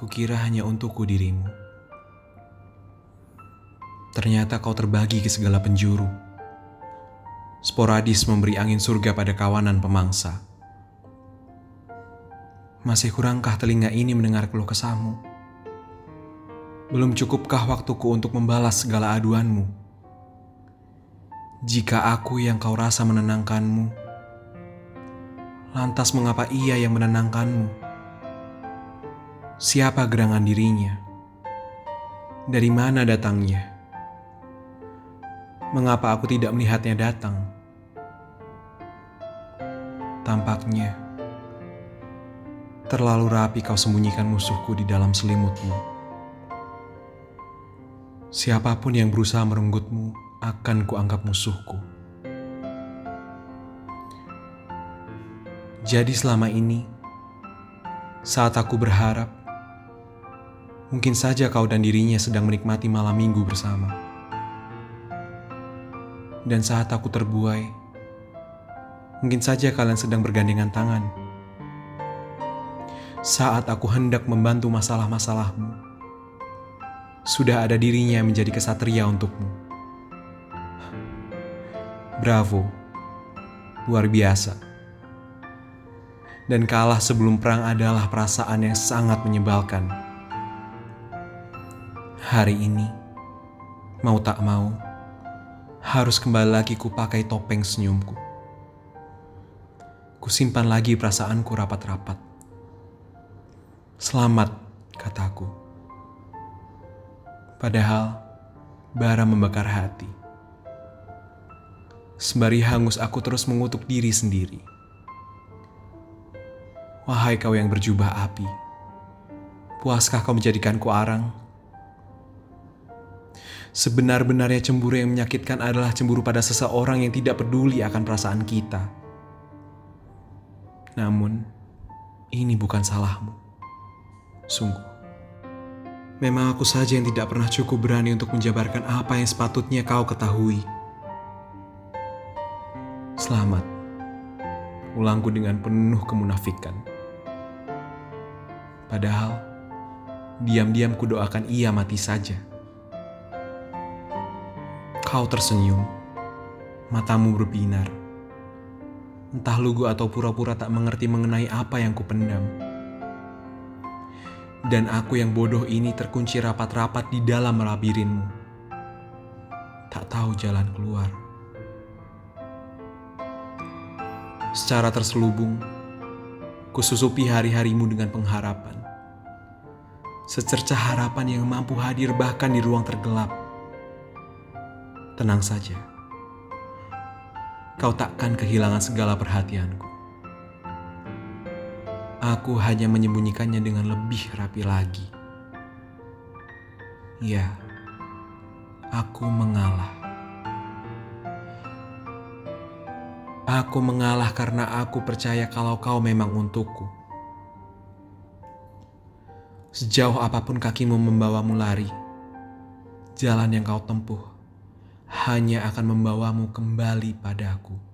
Kukira hanya untukku dirimu. Ternyata kau terbagi ke segala penjuru. Sporadis memberi angin surga pada kawanan pemangsa. Masih kurangkah telinga ini mendengar keluh kesahmu? Belum cukupkah waktuku untuk membalas segala aduanmu? Jika aku yang kau rasa menenangkanmu, lantas mengapa ia yang menenangkanmu? Siapa gerangan dirinya? Dari mana datangnya? Mengapa aku tidak melihatnya datang? Tampaknya terlalu rapi kau sembunyikan musuhku di dalam selimutmu. Siapa pun yang berusaha merenggutmu akan kuanggap musuhku. Jadi selama ini, saat aku berharap, mungkin saja kau dan dirinya sedang menikmati malam minggu bersama. Dan saat aku terbuai, mungkin saja kalian sedang bergandengan tangan. Saat aku hendak membantu masalah-masalahmu, sudah ada dirinya yang menjadi kesatria untukmu. Bravo, luar biasa. Dan kalah sebelum perang adalah perasaan yang sangat menyebalkan. Hari ini, mau tak mau, harus kembali lagi ku pakai topeng senyumku. Kusimpan lagi perasaanku rapat-rapat. Selamat, kataku. Padahal, bara membakar hati. Sembari hangus aku terus mengutuk diri sendiri. Wahai kau yang berjubah api, puaskah kau menjadikanku arang? Sebenar-benarnya cemburu yang menyakitkan adalah cemburu pada seseorang yang tidak peduli akan perasaan kita. Namun, ini bukan salahmu. Sungguh. Memang aku saja yang tidak pernah cukup berani untuk menjabarkan apa yang sepatutnya kau ketahui. Selamat. Ulangku dengan penuh kemunafikan. Padahal, diam-diam kudoakan ia mati saja. Kau tersenyum, matamu berbinar. Entah lugu atau pura-pura tak mengerti mengenai apa yang kupendam. Dan aku yang bodoh ini terkunci rapat-rapat di dalam labirinmu. Tak tahu jalan keluar. Secara terselubung, kususupi hari-harimu dengan pengharapan. Secercah harapan yang mampu hadir bahkan di ruang tergelap. Tenang saja, kau takkan kehilangan segala perhatianku. Aku hanya menyembunyikannya dengan lebih rapi lagi. Ya, aku mengalah. Aku mengalah karena aku percaya kalau kau memang untukku. Sejauh apa pun kakimu membawamu lari, jalan yang kau tempuh hanya akan membawamu kembali padaku.